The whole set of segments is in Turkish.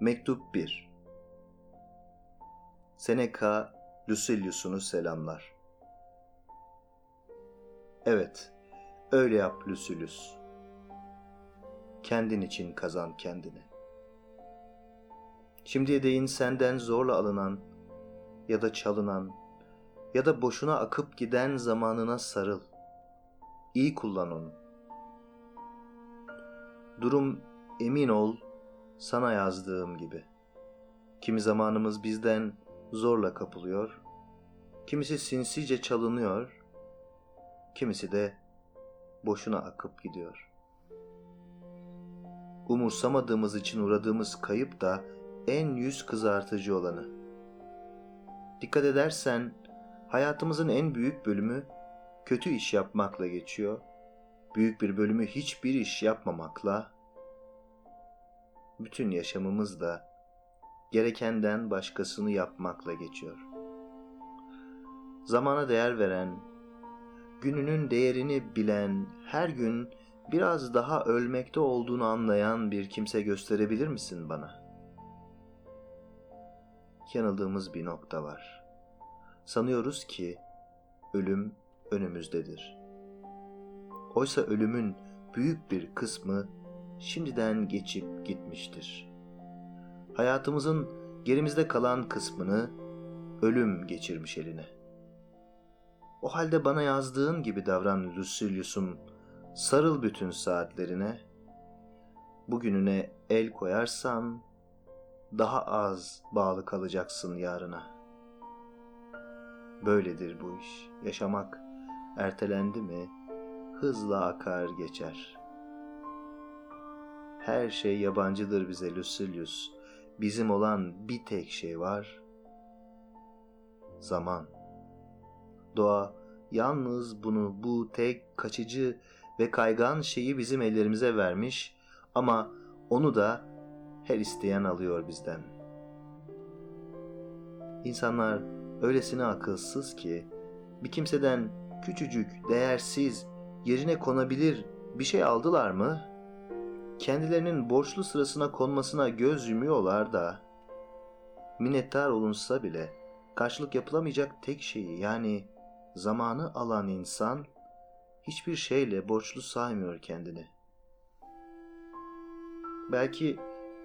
Mektup 1 Seneca Lucilius'unu selamlar. Evet, öyle yap Lucilius. Kendin için kazan kendini. Şimdiye değin senden zorla alınan ya da çalınan ya da boşuna akıp giden zamanına sarıl. İyi kullan onu. Durum emin ol sana yazdığım gibi. Kimi zamanımız bizden zorla kapılıyor, kimisi sinsice çalınıyor, kimisi de boşuna akıp gidiyor. Umursamadığımız için uğradığımız kayıp da en yüz kızartıcı olanı. Dikkat edersen hayatımızın en büyük bölümü kötü iş yapmakla geçiyor. Büyük bir bölümü hiçbir iş yapmamakla, bütün yaşamımız da gerekenden başkasını yapmakla geçiyor. Zamana değer veren, gününün değerini bilen, her gün biraz daha ölmekte olduğunu anlayan bir kimse gösterebilir misin bana? Yanıldığımız bir nokta var. Sanıyoruz ki ölüm önümüzdedir. Oysa ölümün büyük bir kısmı şimdiden geçip gitmiştir. Hayatımızın gerimizde kalan kısmını ölüm geçirmiş eline. O halde bana yazdığın gibi davran Lucilius'um, sarıl bütün saatlerine. Bugününe el koyarsan daha az bağlı kalacaksın yarına. Böyledir bu iş. Yaşamak ertelendi mi hızla akar geçer. Her şey yabancıdır bize Lucilius. Bizim olan bir tek şey var. Zaman. Doğa yalnız bunu bu tek kaçıcı ve kaygan şeyi bizim ellerimize vermiş ama onu da her isteyen alıyor bizden. İnsanlar öylesine akılsız ki bir kimseden küçücük, değersiz, yerine konabilir bir şey aldılar mı? Kendilerinin borçlu sırasına konmasına göz yumuyorlar da minnettar olunsa bile karşılık yapılamayacak tek şeyi yani zamanı alan insan hiçbir şeyle borçlu saymıyor kendini. Belki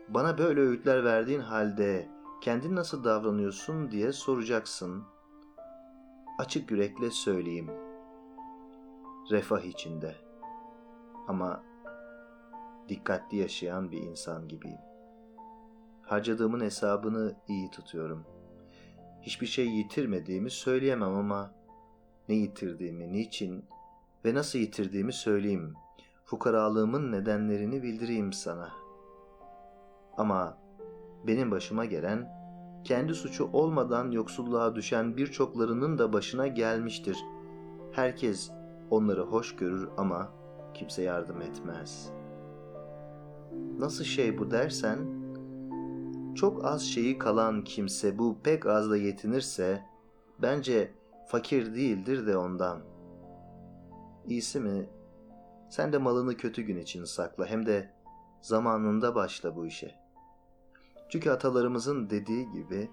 bana böyle öğütler verdiğin halde kendin nasıl davranıyorsun diye soracaksın. Açık yürekle söyleyeyim. Refah içinde. Ama dikkatli yaşayan bir insan gibiyim. Harcadığımın hesabını iyi tutuyorum. Hiçbir şey yitirmediğimi söyleyemem ama ne yitirdiğimi, niçin ve nasıl yitirdiğimi söyleyeyim. Fukaralığımın nedenlerini bildireyim sana. Ama benim başıma gelen, kendi suçu olmadan yoksulluğa düşen birçoklarının da başına gelmiştir. Herkes onları hoş görür ama kimse yardım etmez. Nasıl şey bu dersen, çok az şeyi kalan kimse bu pek azla yetinirse, bence fakir değildir de ondan. İyisi mi, sen de malını kötü gün için sakla hem de zamanında başla bu işe. Çünkü atalarımızın dediği gibi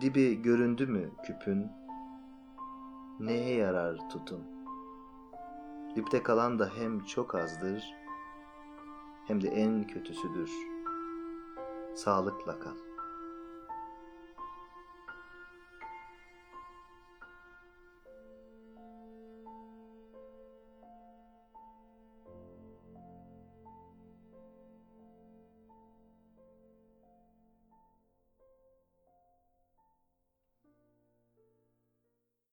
dibi göründü mü küpün neye yarar tutun? Dipte kalan da hem çok azdır hem de en kötüsüdür. Sağlıkla kal.